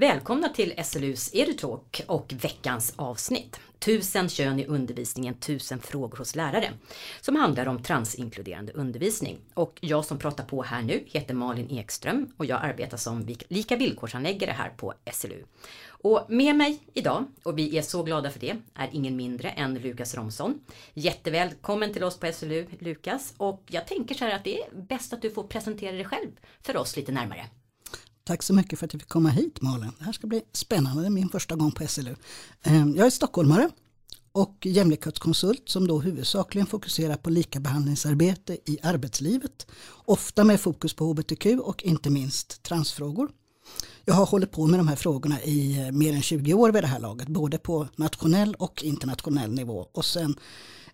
Välkomna till SLUs EduTalk och veckans avsnitt. Tusen kön i undervisningen, tusen frågor hos lärare. Som handlar om transinkluderande undervisning. Och jag som pratar på här nu heter Malin Ekström och jag arbetar som lika villkorsanläggare här på SLU. Och med mig idag, och vi är så glada för det, är ingen mindre än Lukas Romson. Jättevälkommen till oss på SLU Lukas och jag tänker så här att det är bäst att du får presentera dig själv för oss lite närmare. Tack så mycket för att jag fick komma hit Malin. Det här ska bli spännande, det är min första gång på SLU. Eh, jag är stockholmare och jämlikhetskonsult som då huvudsakligen fokuserar på likabehandlingsarbete i arbetslivet. Ofta med fokus på hbtq och inte minst transfrågor. Jag har hållit på med de här frågorna i eh, mer än 20 år vid det här laget, både på nationell och internationell nivå. Och sen,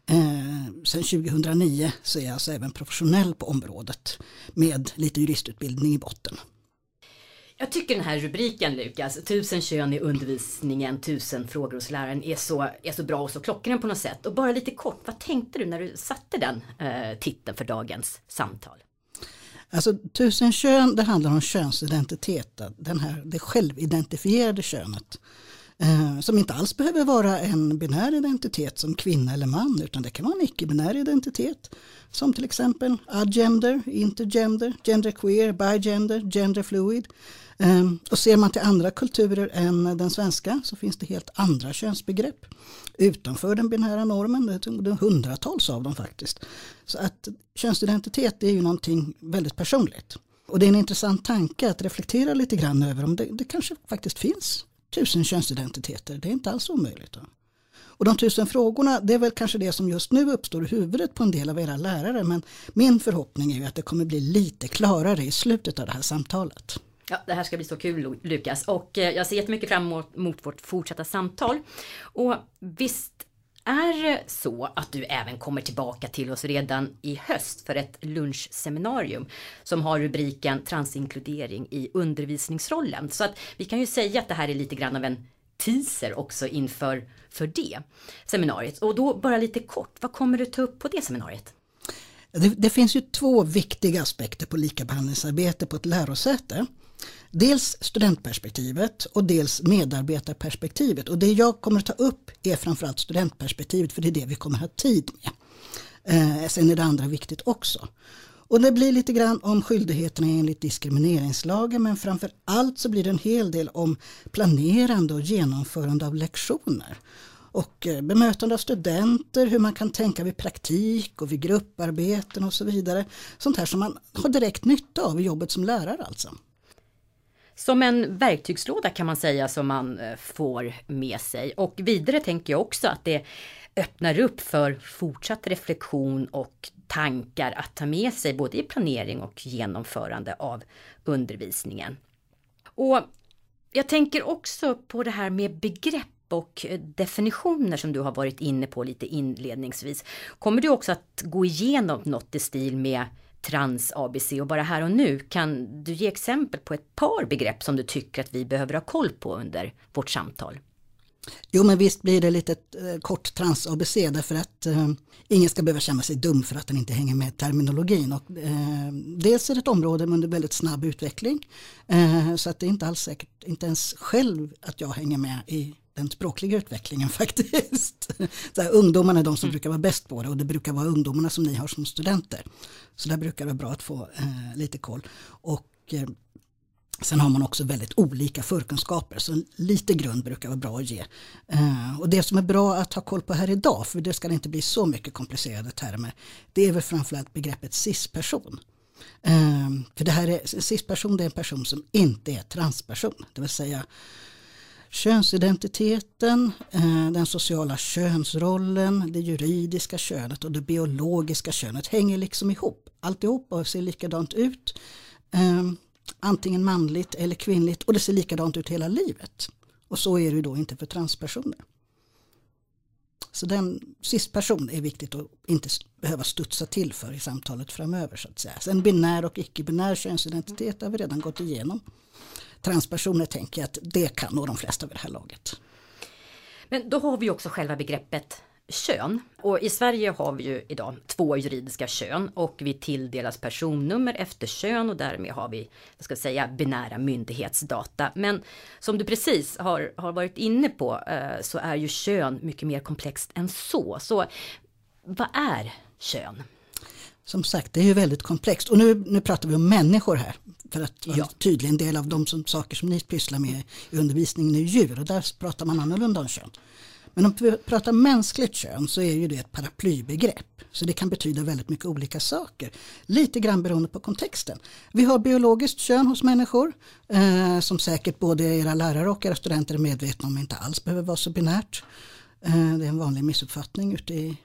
eh, sen 2009 så är jag alltså även professionell på området med lite juristutbildning i botten. Jag tycker den här rubriken Lukas, tusen kön i undervisningen, tusen frågor hos läraren är så, är så bra och så klockren på något sätt. Och bara lite kort, vad tänkte du när du satte den eh, titeln för dagens samtal? Alltså tusen kön, det handlar om könsidentitet, den här, det självidentifierade könet. Eh, som inte alls behöver vara en binär identitet som kvinna eller man utan det kan vara en icke-binär identitet. Som till exempel agender, intergender, genderqueer, bigender, genderfluid. Ehm, och ser man till andra kulturer än den svenska så finns det helt andra könsbegrepp utanför den binära normen. Det är hundratals av dem faktiskt. Så att könsidentitet är ju någonting väldigt personligt. Och det är en intressant tanke att reflektera lite grann över om det, det kanske faktiskt finns tusen könsidentiteter. Det är inte alls omöjligt. Då. Och de tusen frågorna, det är väl kanske det som just nu uppstår i huvudet på en del av era lärare. Men min förhoppning är ju att det kommer bli lite klarare i slutet av det här samtalet. Ja, det här ska bli så kul Lukas och eh, jag ser jättemycket fram emot mot vårt fortsatta samtal. Och visst är det så att du även kommer tillbaka till oss redan i höst för ett lunchseminarium som har rubriken Transinkludering i undervisningsrollen. Så att vi kan ju säga att det här är lite grann av en teaser också inför för det seminariet. Och då bara lite kort, vad kommer du ta upp på det seminariet? Det, det finns ju två viktiga aspekter på likabehandlingsarbete på ett lärosäte. Dels studentperspektivet och dels medarbetarperspektivet. Och det jag kommer att ta upp är framförallt studentperspektivet för det är det vi kommer att ha tid med. Eh, sen är det andra viktigt också. Och det blir lite grann om skyldigheterna enligt diskrimineringslagen men framför allt så blir det en hel del om planerande och genomförande av lektioner. Och eh, bemötande av studenter, hur man kan tänka vid praktik och vid grupparbeten och så vidare. Sånt här som man har direkt nytta av i jobbet som lärare alltså. Som en verktygslåda kan man säga som man eh, får med sig. Och vidare tänker jag också att det öppnar upp för fortsatt reflektion och tankar att ta med sig både i planering och genomförande av undervisningen. Och jag tänker också på det här med begrepp och eh, definitioner som du har varit inne på lite inledningsvis. Kommer du också att gå igenom något i stil med trans-ABC och bara här och nu kan du ge exempel på ett par begrepp som du tycker att vi behöver ha koll på under vårt samtal? Jo men visst blir det lite eh, kort trans-ABC därför att eh, ingen ska behöva känna sig dum för att den inte hänger med terminologin. Och, eh, dels är det ett område med väldigt snabb utveckling eh, så att det är inte alls säkert, inte ens själv att jag hänger med i den språkliga utvecklingen faktiskt. Så här, ungdomarna är de som mm. brukar vara bäst på det och det brukar vara ungdomarna som ni har som studenter. Så där brukar det vara bra att få eh, lite koll. Och eh, Sen har man också väldigt olika förkunskaper så lite grund brukar vara bra att ge. Eh, och det som är bra att ha koll på här idag, för det ska inte bli så mycket komplicerade termer, det är väl framförallt begreppet cis-person. Eh, för det här är, cis-person är en person som inte är transperson, det vill säga Könsidentiteten, eh, den sociala könsrollen, det juridiska könet och det biologiska könet hänger liksom ihop. Alltihopa ser likadant ut. Eh, antingen manligt eller kvinnligt och det ser likadant ut hela livet. Och så är det då inte för transpersoner. Så den cis-person är viktigt att inte behöva studsa till för i samtalet framöver. så att säga. Sen binär och icke-binär könsidentitet har vi redan gått igenom transpersoner tänker jag att det kan nog de flesta vid det här laget. Men då har vi också själva begreppet kön. Och i Sverige har vi ju idag två juridiska kön och vi tilldelas personnummer efter kön och därmed har vi, jag ska säga, binära myndighetsdata. Men som du precis har, har varit inne på eh, så är ju kön mycket mer komplext än så. Så vad är kön? Som sagt, det är ju väldigt komplext. Och nu, nu pratar vi om människor här. För att ja. tydligen en del av de som, saker som ni pysslar med i undervisningen är djur. Och där pratar man annorlunda om kön. Men om vi pratar mänskligt kön så är ju det ett paraplybegrepp. Så det kan betyda väldigt mycket olika saker. Lite grann beroende på kontexten. Vi har biologiskt kön hos människor. Eh, som säkert både era lärare och era studenter är medvetna om inte alls behöver vara så binärt. Eh, det är en vanlig missuppfattning ute i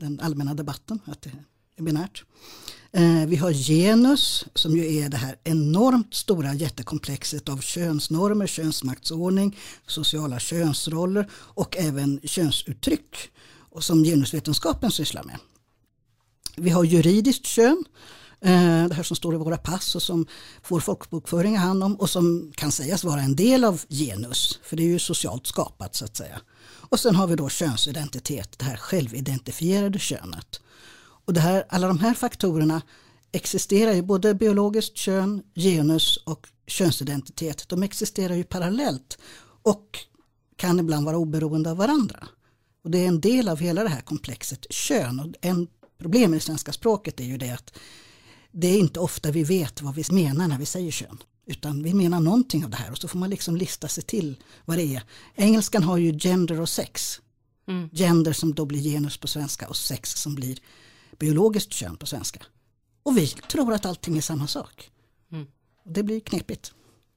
den allmänna debatten. Att det binärt. Eh, vi har genus som ju är det här enormt stora jättekomplexet av könsnormer, könsmaktsordning, sociala könsroller och även könsuttryck och som genusvetenskapen sysslar med. Vi har juridiskt kön, eh, det här som står i våra pass och som får folkbokföring hand om och som kan sägas vara en del av genus, för det är ju socialt skapat så att säga. Och sen har vi då könsidentitet, det här självidentifierade könet. Och det här, alla de här faktorerna existerar ju, både biologiskt kön, genus och könsidentitet. De existerar ju parallellt och kan ibland vara oberoende av varandra. Och det är en del av hela det här komplexet kön. Och en problem i svenska språket är ju det att det är inte ofta vi vet vad vi menar när vi säger kön. Utan vi menar någonting av det här och så får man liksom lista sig till vad det är. Engelskan har ju gender och sex. Mm. Gender som då blir genus på svenska och sex som blir biologiskt kön på svenska. Och vi tror att allting är samma sak. Mm. Det blir knepigt.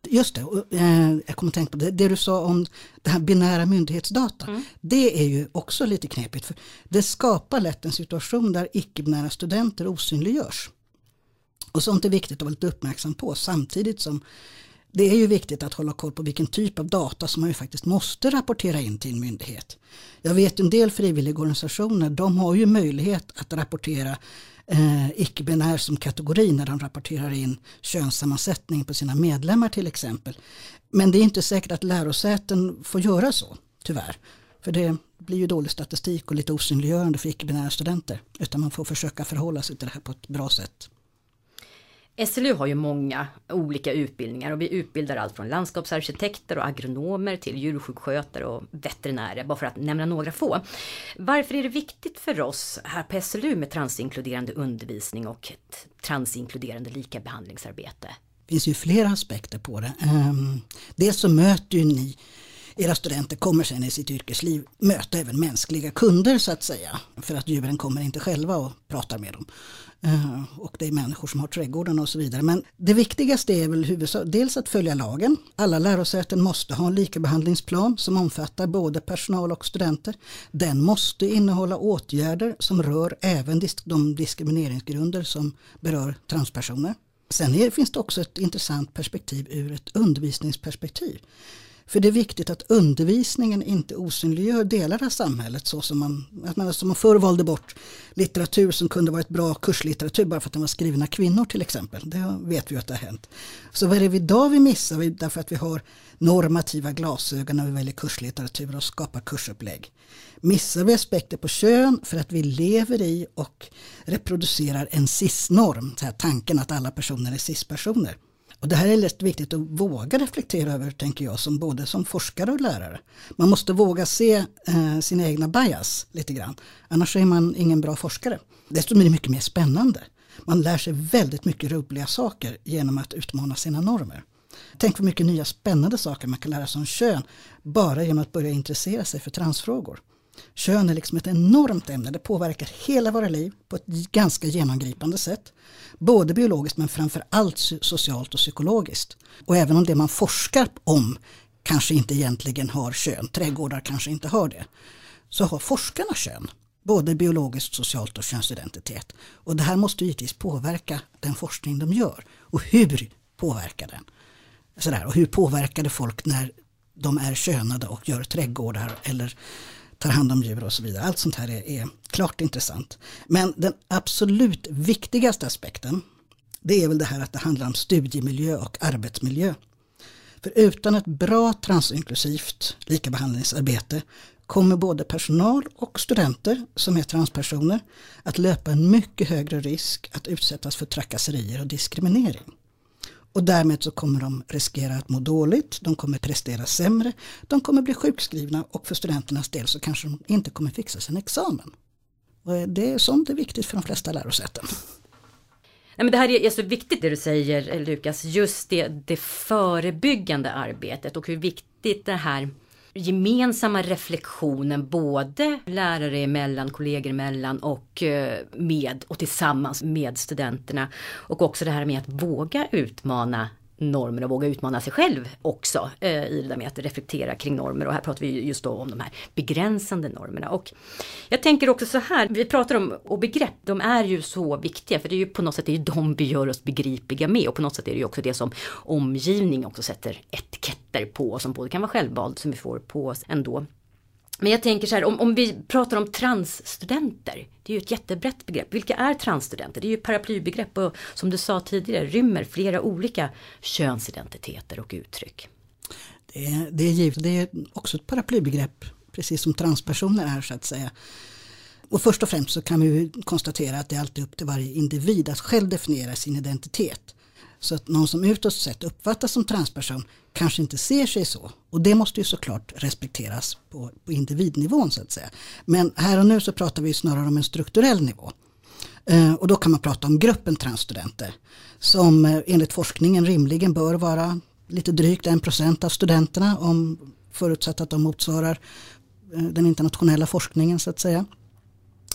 Just det, och, eh, jag kommer att tänka på det, det du sa om det här binära myndighetsdata. Mm. Det är ju också lite knepigt. för Det skapar lätt en situation där icke-binära studenter osynliggörs. Och sånt är viktigt att vara lite uppmärksam på samtidigt som det är ju viktigt att hålla koll på vilken typ av data som man ju faktiskt måste rapportera in till en myndighet. Jag vet en del frivilligorganisationer, de har ju möjlighet att rapportera eh, icke-binär som kategori när de rapporterar in könssammansättning på sina medlemmar till exempel. Men det är inte säkert att lärosäten får göra så, tyvärr. För det blir ju dålig statistik och lite osynliggörande för icke-binära studenter. Utan man får försöka förhålla sig till det här på ett bra sätt. SLU har ju många olika utbildningar och vi utbildar allt från landskapsarkitekter och agronomer till djursjukskötare och veterinärer, bara för att nämna några få. Varför är det viktigt för oss här på SLU med transinkluderande undervisning och ett transinkluderande likabehandlingsarbete? Det finns ju flera aspekter på det. Ehm, Dels så möter ju ni era studenter kommer sen i sitt yrkesliv möta även mänskliga kunder så att säga. För att djuren kommer inte själva och pratar med dem. Eh, och det är människor som har trädgården och så vidare. Men det viktigaste är väl huvudsak, dels att följa lagen. Alla lärosäten måste ha en likabehandlingsplan som omfattar både personal och studenter. Den måste innehålla åtgärder som rör även de diskrimineringsgrunder som berör transpersoner. Sen är, finns det också ett intressant perspektiv ur ett undervisningsperspektiv. För det är viktigt att undervisningen inte osynliggör delar av samhället så som man, att man, som man förr valde bort litteratur som kunde vara ett bra kurslitteratur bara för att den var skriven av kvinnor till exempel. Det vet vi att det har hänt. Så vad är det idag vi missar därför att vi har normativa glasögon när vi väljer kurslitteratur och skapar kursupplägg. Missar vi aspekter på kön för att vi lever i och reproducerar en cis-norm, tanken att alla personer är cis-personer. Och det här är lätt viktigt att våga reflektera över, tänker jag, som både som forskare och lärare. Man måste våga se eh, sina egna bias lite grann. Annars är man ingen bra forskare. Dessutom är det mycket mer spännande. Man lär sig väldigt mycket roliga saker genom att utmana sina normer. Tänk vad mycket nya spännande saker man kan lära sig om kön bara genom att börja intressera sig för transfrågor. Kön är liksom ett enormt ämne, det påverkar hela våra liv på ett ganska genomgripande sätt. Både biologiskt men framför allt socialt och psykologiskt. Och även om det man forskar om kanske inte egentligen har kön, trädgårdar kanske inte har det, så har forskarna kön. Både biologiskt, socialt och könsidentitet. Och det här måste givetvis påverka den forskning de gör. Och hur påverkar den? Sådär, och hur påverkar det folk när de är könade och gör trädgårdar eller tar hand om djur och så vidare. Allt sånt här är, är klart intressant. Men den absolut viktigaste aspekten det är väl det här att det handlar om studiemiljö och arbetsmiljö. För utan ett bra transinklusivt likabehandlingsarbete kommer både personal och studenter som är transpersoner att löpa en mycket högre risk att utsättas för trakasserier och diskriminering. Och därmed så kommer de riskera att må dåligt, de kommer prestera sämre, de kommer bli sjukskrivna och för studenternas del så kanske de inte kommer fixa sin examen. Och det är sånt är viktigt för de flesta lärosäten. Nej, men det här är så viktigt det du säger Lukas, just det, det förebyggande arbetet och hur viktigt det här gemensamma reflektionen både lärare emellan, kollegor emellan och eh, med och tillsammans med studenterna. Och också det här med att våga utmana normer och våga utmana sig själv också eh, i det där med att reflektera kring normer och här pratar vi just då om de här begränsande normerna. Och jag tänker också så här, vi pratar om och begrepp, de är ju så viktiga för det är ju på något sätt det är de vi gör oss begripliga med och på något sätt är det ju också det som omgivning också sätter etiketter på som både kan vara självvald som vi får på oss ändå. Men jag tänker så här, om, om vi pratar om transstudenter, det är ju ett jättebrett begrepp. Vilka är transstudenter? Det är ju paraplybegrepp och som du sa tidigare rymmer flera olika könsidentiteter och uttryck. Det är, det är givet, det är också ett paraplybegrepp, precis som transpersoner är så att säga. Och först och främst så kan vi konstatera att det är alltid upp till varje individ att själv definiera sin identitet. Så att någon som utåt sett uppfattas som transperson kanske inte ser sig så. Och det måste ju såklart respekteras på, på individnivån så att säga. Men här och nu så pratar vi snarare om en strukturell nivå. Eh, och då kan man prata om gruppen transstudenter. Som eh, enligt forskningen rimligen bör vara lite drygt en procent av studenterna om förutsatt att de motsvarar eh, den internationella forskningen så att säga.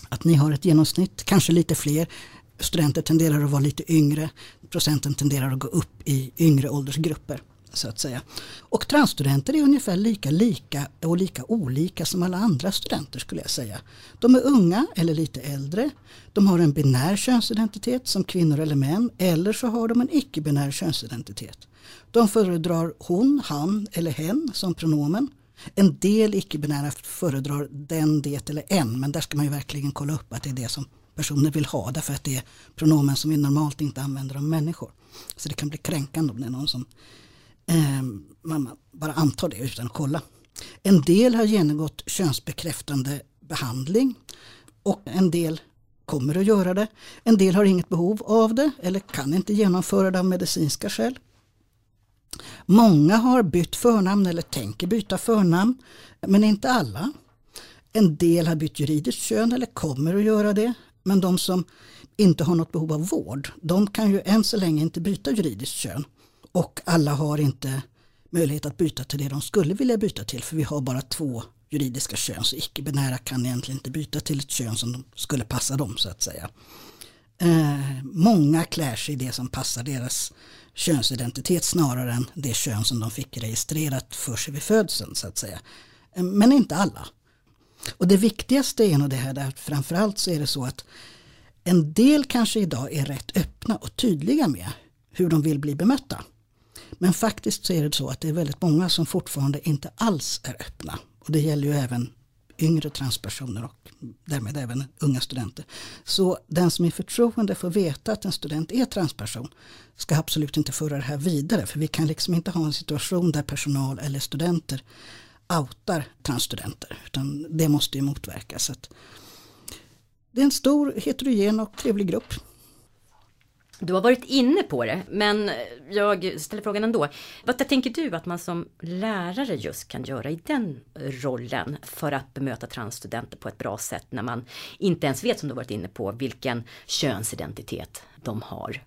Att ni har ett genomsnitt, kanske lite fler. Studenter tenderar att vara lite yngre. Procenten tenderar att gå upp i yngre åldersgrupper så att säga. Och transstudenter är ungefär lika lika och lika olika som alla andra studenter skulle jag säga. De är unga eller lite äldre. De har en binär könsidentitet som kvinnor eller män eller så har de en icke-binär könsidentitet. De föredrar hon, han eller hen som pronomen. En del icke-binära föredrar den, det eller en men där ska man ju verkligen kolla upp att det är det som personer vill ha därför att det är pronomen som vi normalt inte använder om människor. Så det kan bli kränkande om det är någon som eh, man bara antar det utan att kolla. En del har genomgått könsbekräftande behandling och en del kommer att göra det. En del har inget behov av det eller kan inte genomföra det av medicinska skäl. Många har bytt förnamn eller tänker byta förnamn men inte alla. En del har bytt juridiskt kön eller kommer att göra det. Men de som inte har något behov av vård, de kan ju än så länge inte byta juridiskt kön. Och alla har inte möjlighet att byta till det de skulle vilja byta till för vi har bara två juridiska kön så icke-binära kan egentligen inte byta till ett kön som skulle passa dem så att säga. Eh, många klär sig i det som passar deras könsidentitet snarare än det kön som de fick registrerat för sig vid födseln så att säga. Eh, men inte alla. Och det viktigaste är nog det här att framförallt så är det så att en del kanske idag är rätt öppna och tydliga med hur de vill bli bemötta. Men faktiskt så är det så att det är väldigt många som fortfarande inte alls är öppna. Och det gäller ju även yngre transpersoner och därmed även unga studenter. Så den som i förtroende får veta att en student är transperson ska absolut inte föra det här vidare. För vi kan liksom inte ha en situation där personal eller studenter outar transstudenter. Utan det måste ju motverkas. det är en stor heterogen och trevlig grupp. Du har varit inne på det, men jag ställer frågan ändå. Vad tänker du att man som lärare just kan göra i den rollen för att bemöta transstudenter på ett bra sätt när man inte ens vet, som du varit inne på, vilken könsidentitet de har?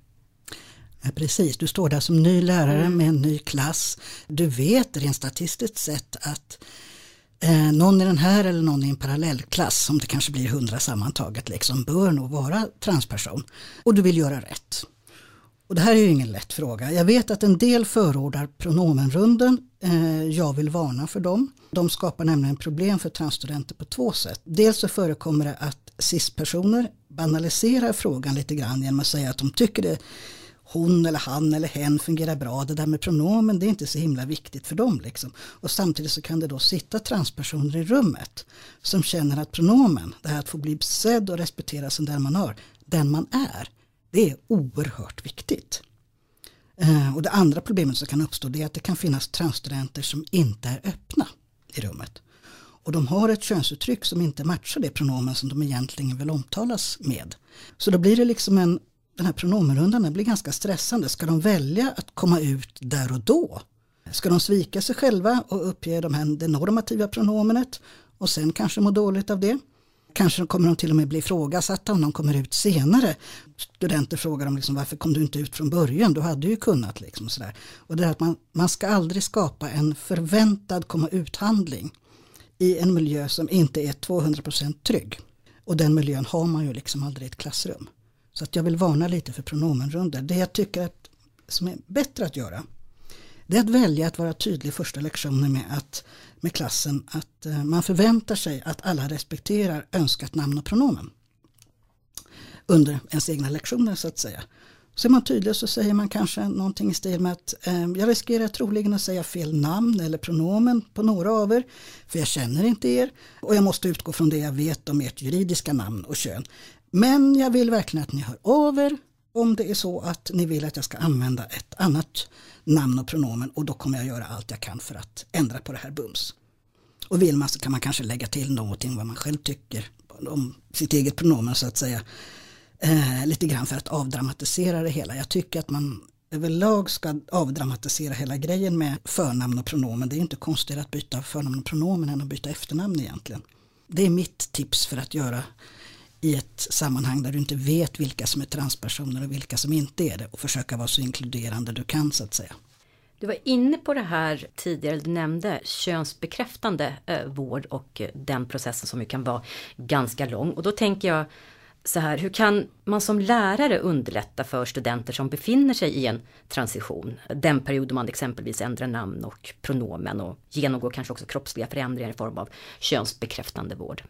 Ja, precis, du står där som ny lärare mm. med en ny klass. Du vet rent statistiskt sett att eh, någon i den här eller någon i en parallellklass, som det kanske blir hundra sammantaget, liksom, bör nog vara transperson. Och du vill göra rätt. Och det här är ju ingen lätt fråga. Jag vet att en del förordar pronomenrunden. Eh, jag vill varna för dem. De skapar nämligen problem för transstudenter på två sätt. Dels så förekommer det att cis-personer banaliserar frågan lite grann genom att säga att de tycker det hon eller han eller hen fungerar bra. Det där med pronomen det är inte så himla viktigt för dem. Liksom. Och samtidigt så kan det då sitta transpersoner i rummet som känner att pronomen, det här att få bli sedd och respekterad som den man har, den man är, det är oerhört viktigt. Eh, och det andra problemet som kan uppstå det är att det kan finnas transstudenter som inte är öppna i rummet. Och de har ett könsuttryck som inte matchar det pronomen som de egentligen vill omtalas med. Så då blir det liksom en, den här pronomenrundan den blir ganska stressande. Ska de välja att komma ut där och då? Ska de svika sig själva och uppge de här, det normativa pronomenet och sen kanske må dåligt av det? Kanske kommer de till och med bli ifrågasatta om de kommer ut senare. Studenter frågar dem liksom, varför kom du inte ut från början? Du hade ju kunnat. Liksom, sådär. Och det är att man, man ska aldrig skapa en förväntad komma ut-handling i en miljö som inte är 200% trygg. Och den miljön har man ju liksom aldrig i ett klassrum. Så att jag vill varna lite för pronomenrunder. Det jag tycker att, som är bättre att göra det är att välja att vara tydlig första lektionen med, att, med klassen att eh, man förväntar sig att alla respekterar önskat namn och pronomen. Under ens egna lektioner så att säga. Så är man tydlig så säger man kanske någonting i stil med att eh, jag riskerar troligen att säga fel namn eller pronomen på några av er. För jag känner inte er och jag måste utgå från det jag vet om ert juridiska namn och kön. Men jag vill verkligen att ni hör av er om det är så att ni vill att jag ska använda ett annat namn och pronomen och då kommer jag göra allt jag kan för att ändra på det här bums. Och vill man så kan man kanske lägga till någonting vad man själv tycker om sitt eget pronomen så att säga. Eh, lite grann för att avdramatisera det hela. Jag tycker att man överlag ska avdramatisera hela grejen med förnamn och pronomen. Det är inte konstigare att byta förnamn och pronomen än att byta efternamn egentligen. Det är mitt tips för att göra i ett sammanhang där du inte vet vilka som är transpersoner och vilka som inte är det och försöka vara så inkluderande du kan så att säga. Du var inne på det här tidigare, du nämnde könsbekräftande eh, vård och eh, den processen som ju kan vara ganska lång. Och då tänker jag så här, hur kan man som lärare underlätta för studenter som befinner sig i en transition? Den period då man exempelvis ändrar namn och pronomen och genomgår kanske också kroppsliga förändringar i form av könsbekräftande vård.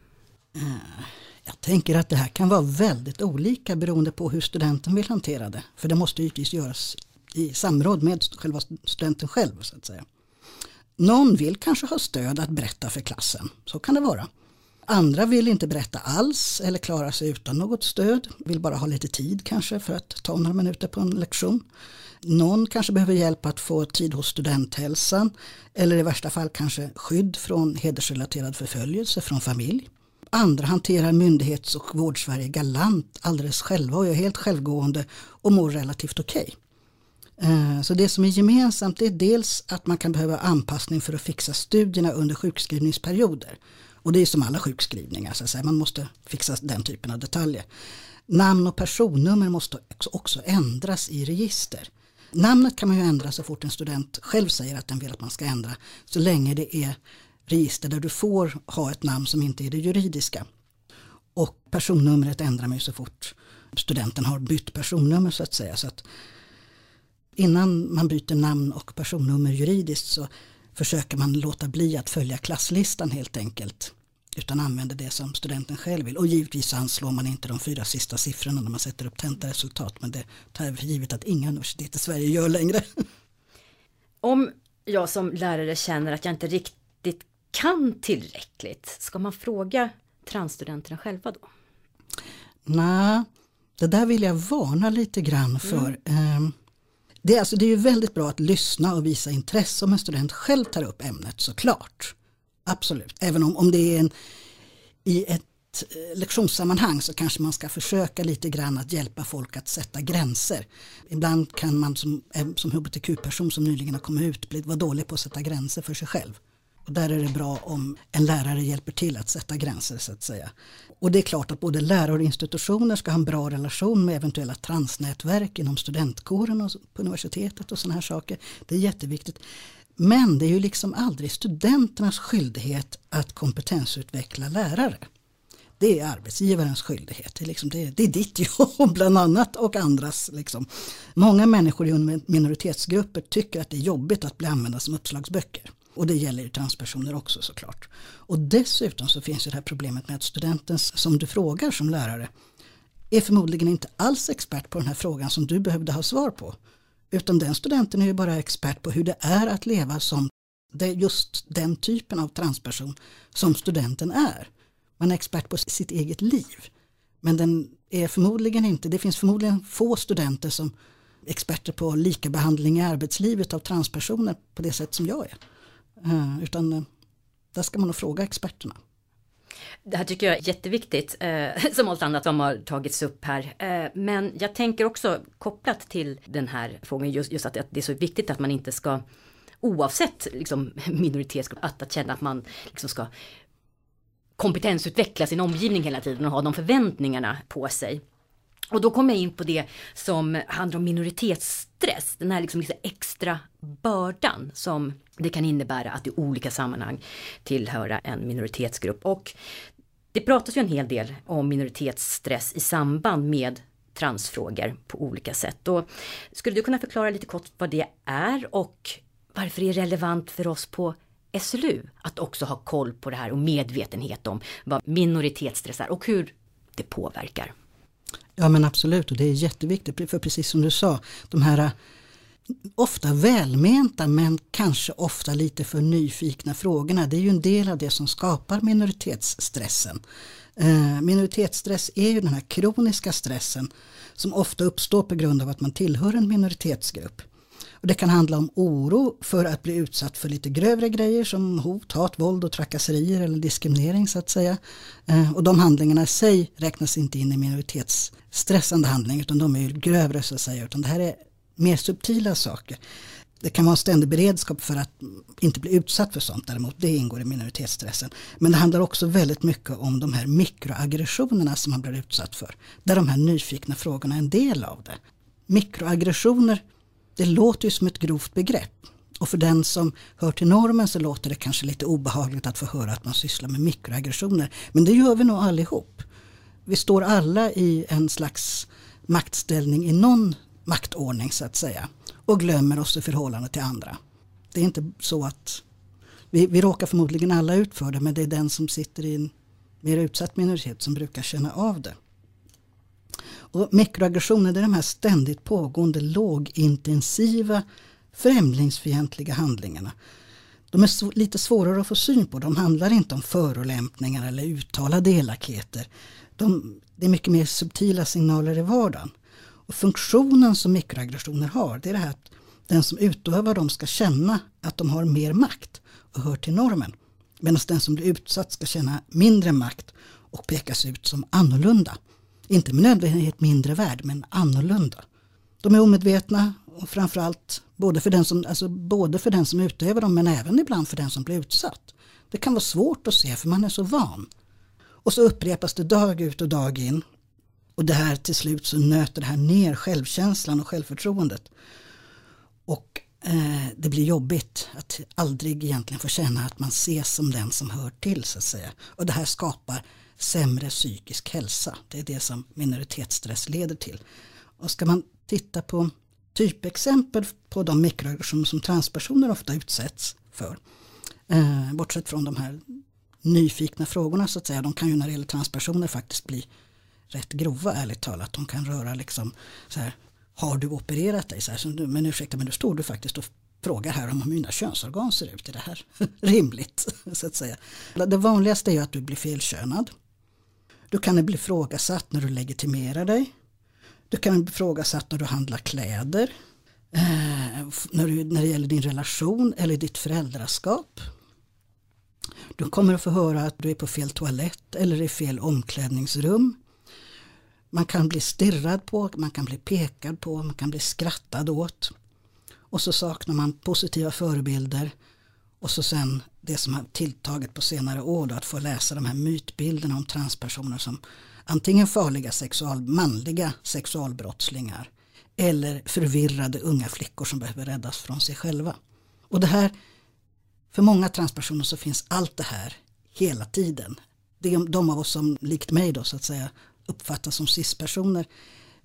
Jag tänker att det här kan vara väldigt olika beroende på hur studenten vill hantera det. För det måste givetvis göras i samråd med själva studenten själv. så att säga. Någon vill kanske ha stöd att berätta för klassen, så kan det vara. Andra vill inte berätta alls eller klara sig utan något stöd, vill bara ha lite tid kanske för att ta några minuter på en lektion. Någon kanske behöver hjälp att få tid hos studenthälsan eller i värsta fall kanske skydd från hedersrelaterad förföljelse från familj. Andra hanterar myndighets och vårdsverige galant alldeles själva och är helt självgående och mår relativt okej. Okay. Så det som är gemensamt är dels att man kan behöva anpassning för att fixa studierna under sjukskrivningsperioder. Och det är som alla sjukskrivningar, så att säga. man måste fixa den typen av detaljer. Namn och personnummer måste också ändras i register. Namnet kan man ju ändra så fort en student själv säger att den vill att man ska ändra. Så länge det är register där du får ha ett namn som inte är det juridiska. Och personnumret ändrar man så fort studenten har bytt personnummer så att säga. Så att innan man byter namn och personnummer juridiskt så försöker man låta bli att följa klasslistan helt enkelt. Utan använder det som studenten själv vill. Och givetvis anslår man inte de fyra sista siffrorna när man sätter upp tentaresultat. Men det tar jag för givet att inga universitet i Sverige gör längre. Om jag som lärare känner att jag inte riktigt kan tillräckligt, ska man fråga transstudenterna själva då? Nej, det där vill jag varna lite grann för. Mm. Det, är alltså, det är ju väldigt bra att lyssna och visa intresse om en student själv tar upp ämnet såklart. Absolut, även om, om det är en, i ett eh, lektionssammanhang så kanske man ska försöka lite grann att hjälpa folk att sätta gränser. Ibland kan man som, som hbtq-person som nyligen har kommit ut bli, vara dålig på att sätta gränser för sig själv. Och där är det bra om en lärare hjälper till att sätta gränser så att säga. Och det är klart att både lärare och institutioner ska ha en bra relation med eventuella transnätverk inom studentkåren och på universitetet och sådana här saker. Det är jätteviktigt. Men det är ju liksom aldrig studenternas skyldighet att kompetensutveckla lärare. Det är arbetsgivarens skyldighet. Det är, liksom, det, det är ditt jobb bland annat och andras. Liksom. Många människor i minoritetsgrupper tycker att det är jobbigt att bli använda som uppslagsböcker. Och det gäller ju transpersoner också såklart. Och dessutom så finns ju det här problemet med att studenten som du frågar som lärare är förmodligen inte alls expert på den här frågan som du behövde ha svar på. Utan den studenten är ju bara expert på hur det är att leva som just den typen av transperson som studenten är. Man är expert på sitt eget liv. Men den är förmodligen inte, det finns förmodligen få studenter som experter på likabehandling i arbetslivet av transpersoner på det sätt som jag är. Eh, utan eh, där ska man nog fråga experterna. Det här tycker jag är jätteviktigt, eh, som allt annat som har tagits upp här. Eh, men jag tänker också kopplat till den här frågan, just, just att, att, det är så viktigt att man inte ska, oavsett liksom, minoritetsgrupp, att, att känna att man liksom ska kompetensutveckla sin omgivning hela tiden och ha de förväntningarna på sig. Och då kommer jag in på det som handlar om minoritetsstress, den här liksom extra bördan som det kan innebära att i olika sammanhang tillhöra en minoritetsgrupp. Och det pratas ju en hel del om minoritetsstress i samband med transfrågor på olika sätt. Och skulle du kunna förklara lite kort vad det är och varför det är relevant för oss på SLU att också ha koll på det här och medvetenhet om vad minoritetsstress är och hur det påverkar? Ja men absolut och det är jätteviktigt för precis som du sa de här ofta välmenta men kanske ofta lite för nyfikna frågorna. Det är ju en del av det som skapar minoritetsstressen. Eh, minoritetsstress är ju den här kroniska stressen som ofta uppstår på grund av att man tillhör en minoritetsgrupp. Och det kan handla om oro för att bli utsatt för lite grövre grejer som hot, hat, våld och trakasserier eller diskriminering så att säga. Eh, och de handlingarna i sig räknas inte in i minoritetsstressande handling utan de är ju grövre så att säga. Utan det här är mer subtila saker. Det kan vara en ständig beredskap för att inte bli utsatt för sånt däremot. Det ingår i minoritetsstressen. Men det handlar också väldigt mycket om de här mikroaggressionerna som man blir utsatt för. Där de här nyfikna frågorna är en del av det. Mikroaggressioner, det låter ju som ett grovt begrepp. Och för den som hör till normen så låter det kanske lite obehagligt att få höra att man sysslar med mikroaggressioner. Men det gör vi nog allihop. Vi står alla i en slags maktställning i någon maktordning så att säga. Och glömmer oss i förhållande till andra. Det är inte så att vi, vi råkar förmodligen alla ut för det men det är den som sitter i en mer utsatt minoritet som brukar känna av det. Och mikroaggressioner är de här ständigt pågående lågintensiva främlingsfientliga handlingarna. De är lite svårare att få syn på. De handlar inte om förolämpningar eller uttalade elakheter. De, det är mycket mer subtila signaler i vardagen. Och funktionen som mikroaggressioner har det är det här att den som utövar dem ska känna att de har mer makt och hör till normen. Medan den som blir utsatt ska känna mindre makt och pekas ut som annorlunda. Inte med nödvändighet mindre värd men annorlunda. De är omedvetna och framförallt både för, den som, alltså både för den som utövar dem men även ibland för den som blir utsatt. Det kan vara svårt att se för man är så van. Och så upprepas det dag ut och dag in och det här till slut så nöter det här ner självkänslan och självförtroendet. Och eh, det blir jobbigt att aldrig egentligen få känna att man ses som den som hör till så att säga. Och det här skapar sämre psykisk hälsa. Det är det som minoritetsstress leder till. Och ska man titta på typexempel på de mikroaggressioner som transpersoner ofta utsätts för. Eh, bortsett från de här nyfikna frågorna så att säga. De kan ju när det gäller transpersoner faktiskt bli rätt grova ärligt talat. De kan röra liksom så här, har du opererat dig? Så här, så, men ursäkta men nu står du faktiskt och frågar här om hur mina könsorgan ser ut. Är det här rimligt? så att säga. Det vanligaste är att du blir felkönad. Du kan bli ifrågasatt när du legitimerar dig. Du kan bli ifrågasatt när du handlar kläder. Eh, när, du, när det gäller din relation eller ditt föräldraskap. Du kommer att få höra att du är på fel toalett eller i fel omklädningsrum. Man kan bli stirrad på, man kan bli pekad på, man kan bli skrattad åt. Och så saknar man positiva förebilder. Och så sen det som har tilltagit på senare år då, att få läsa de här mytbilderna om transpersoner som antingen farliga sexual, manliga sexualbrottslingar eller förvirrade unga flickor som behöver räddas från sig själva. Och det här, för många transpersoner så finns allt det här hela tiden. Det är de av oss som likt mig då så att säga uppfattas som cispersoner.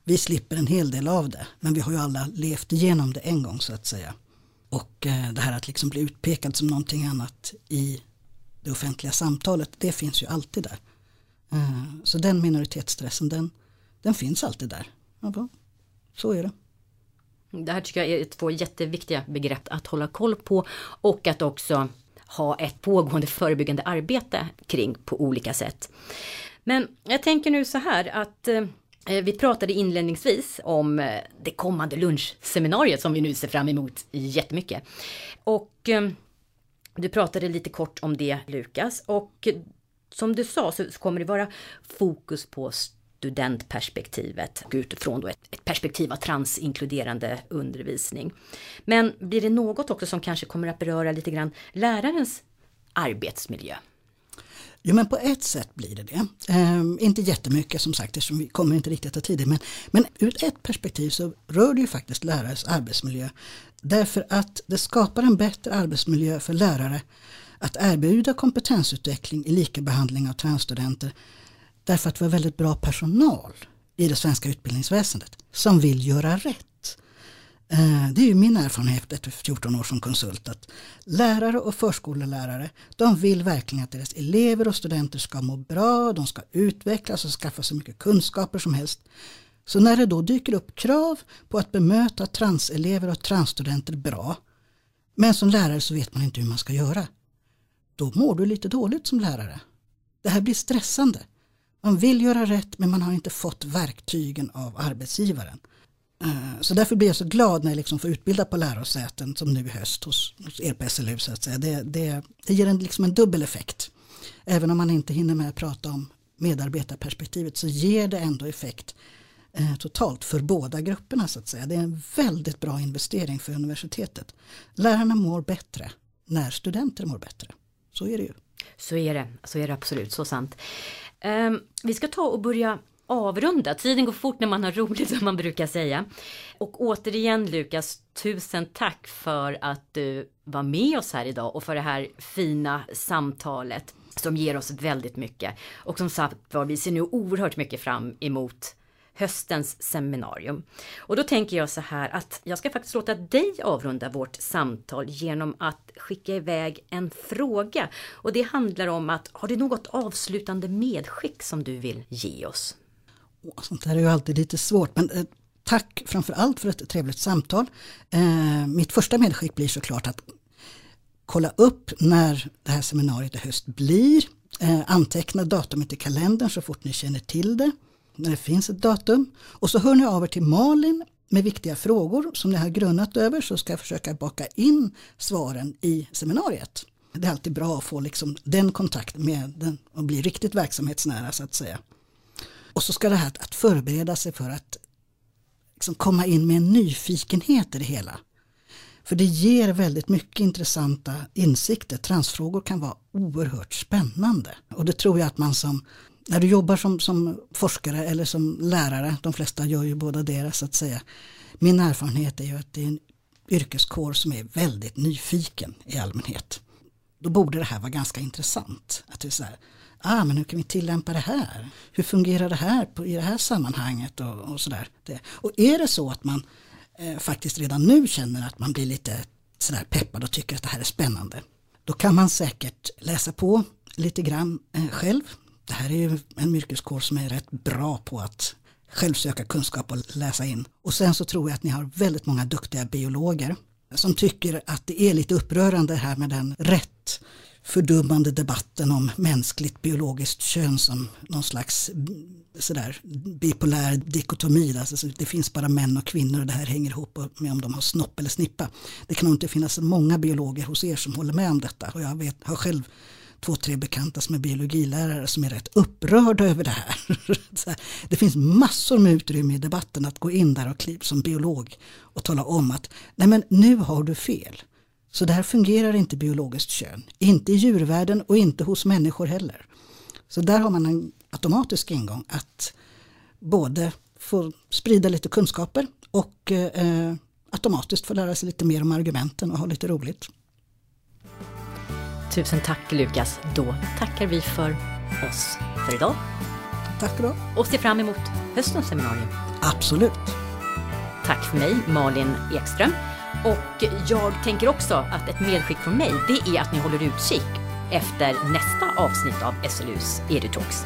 Vi slipper en hel del av det, men vi har ju alla levt igenom det en gång så att säga. Och eh, det här att liksom bli utpekad som någonting annat i det offentliga samtalet, det finns ju alltid där. Eh, så den minoritetsstressen, den, den finns alltid där. Ja, så är det. Det här tycker jag är två jätteviktiga begrepp att hålla koll på och att också ha ett pågående förebyggande arbete kring på olika sätt. Men jag tänker nu så här att eh, eh, vi pratade inledningsvis om eh, det kommande lunchseminariet som vi nu ser fram emot jättemycket. Och du pratade lite kort om det Lukas och som du sa så kommer det vara fokus på studentperspektivet utifrån då ett, ett perspektiv av transinkluderande undervisning. Men blir det något också som kanske kommer att beröra lite grann lärarens arbetsmiljö? Jo men på ett sätt blir det det. Ehm, inte jättemycket som sagt eftersom vi kommer inte riktigt att ha tid. Men, men ur ett perspektiv så rör det ju faktiskt lärares arbetsmiljö. Därför att det skapar en bättre arbetsmiljö för lärare att erbjuda kompetensutveckling i likabehandling av transstudenter. Därför att vi har väldigt bra personal i det svenska utbildningsväsendet som vill göra rätt. Eh, det är ju min erfarenhet efter 14 år som konsult att lärare och förskollärare de vill verkligen att deras elever och studenter ska må bra, de ska utvecklas och skaffa så mycket kunskaper som helst. Så när det då dyker upp krav på att bemöta transelever och transstudenter bra men som lärare så vet man inte hur man ska göra. Då mår du lite dåligt som lärare. Det här blir stressande. Man vill göra rätt men man har inte fått verktygen av arbetsgivaren. Eh, så därför blir jag så glad när jag liksom får utbilda på lärosäten som nu i höst hos, hos er på SLU. Så att säga. Det, det, det ger en, liksom en dubbel effekt. Även om man inte hinner med att prata om medarbetarperspektivet så ger det ändå effekt eh, totalt för båda grupperna. så att säga. Det är en väldigt bra investering för universitetet. Lärarna mår bättre när studenter mår bättre. Så är det ju. Så är det, så är det absolut, så sant. Um, vi ska ta och börja avrunda. Tiden går fort när man har roligt som man brukar säga. Och återigen Lukas, tusen tack för att du var med oss här idag och för det här fina samtalet som ger oss väldigt mycket. Och som sagt var, vi ser nu oerhört mycket fram emot höstens seminarium. Och då tänker jag så här att jag ska faktiskt låta dig avrunda vårt samtal genom att skicka iväg en fråga. Och det handlar om att har du något avslutande medskick som du vill ge oss? Sånt här är ju alltid lite svårt men eh, tack framförallt för ett trevligt samtal. Eh, mitt första medskick blir såklart att kolla upp när det här seminariet i höst blir. Eh, anteckna datumet i kalendern så fort ni känner till det. När det finns ett datum. Och så hör ni av er till Malin med viktiga frågor som ni har grunnat över så ska jag försöka baka in svaren i seminariet. Det är alltid bra att få liksom den kontakten med den och bli riktigt verksamhetsnära så att säga. Och så ska det här att förbereda sig för att liksom komma in med en nyfikenhet i det hela. För det ger väldigt mycket intressanta insikter. Transfrågor kan vara oerhört spännande. Och det tror jag att man som, när du jobbar som, som forskare eller som lärare, de flesta gör ju båda deras så att säga. Min erfarenhet är ju att det är en yrkeskår som är väldigt nyfiken i allmänhet. Då borde det här vara ganska intressant. Att det är så här, ah, men hur kan vi tillämpa det här? Hur fungerar det här på, i det här sammanhanget och, och sådär. Och är det så att man eh, faktiskt redan nu känner att man blir lite sådär peppad och tycker att det här är spännande. Då kan man säkert läsa på lite grann eh, själv. Det här är ju en yrkeskår som är rätt bra på att själv söka kunskap och läsa in. Och sen så tror jag att ni har väldigt många duktiga biologer som tycker att det är lite upprörande här med den rätt fördummande debatten om mänskligt biologiskt kön som någon slags sådär bipolär dikotomi. Alltså, det finns bara män och kvinnor och det här hänger ihop med om de har snopp eller snippa. Det kan nog inte finnas många biologer hos er som håller med om detta och jag vet, har själv två, tre bekanta som är biologilärare som är rätt upprörda över det här. det finns massor med utrymme i debatten att gå in där och kliva som biolog och tala om att nej men nu har du fel. Så där fungerar inte biologiskt kön. Inte i djurvärlden och inte hos människor heller. Så där har man en automatisk ingång att både få sprida lite kunskaper och eh, automatiskt få lära sig lite mer om argumenten och ha lite roligt. Tusen tack Lukas. Då tackar vi för oss för idag. Tack då. Och ser fram emot höstens seminarium. Absolut. Tack för mig, Malin Ekström. Och jag tänker också att ett medskick från mig, det är att ni håller utkik efter nästa avsnitt av SLUs EduTalks.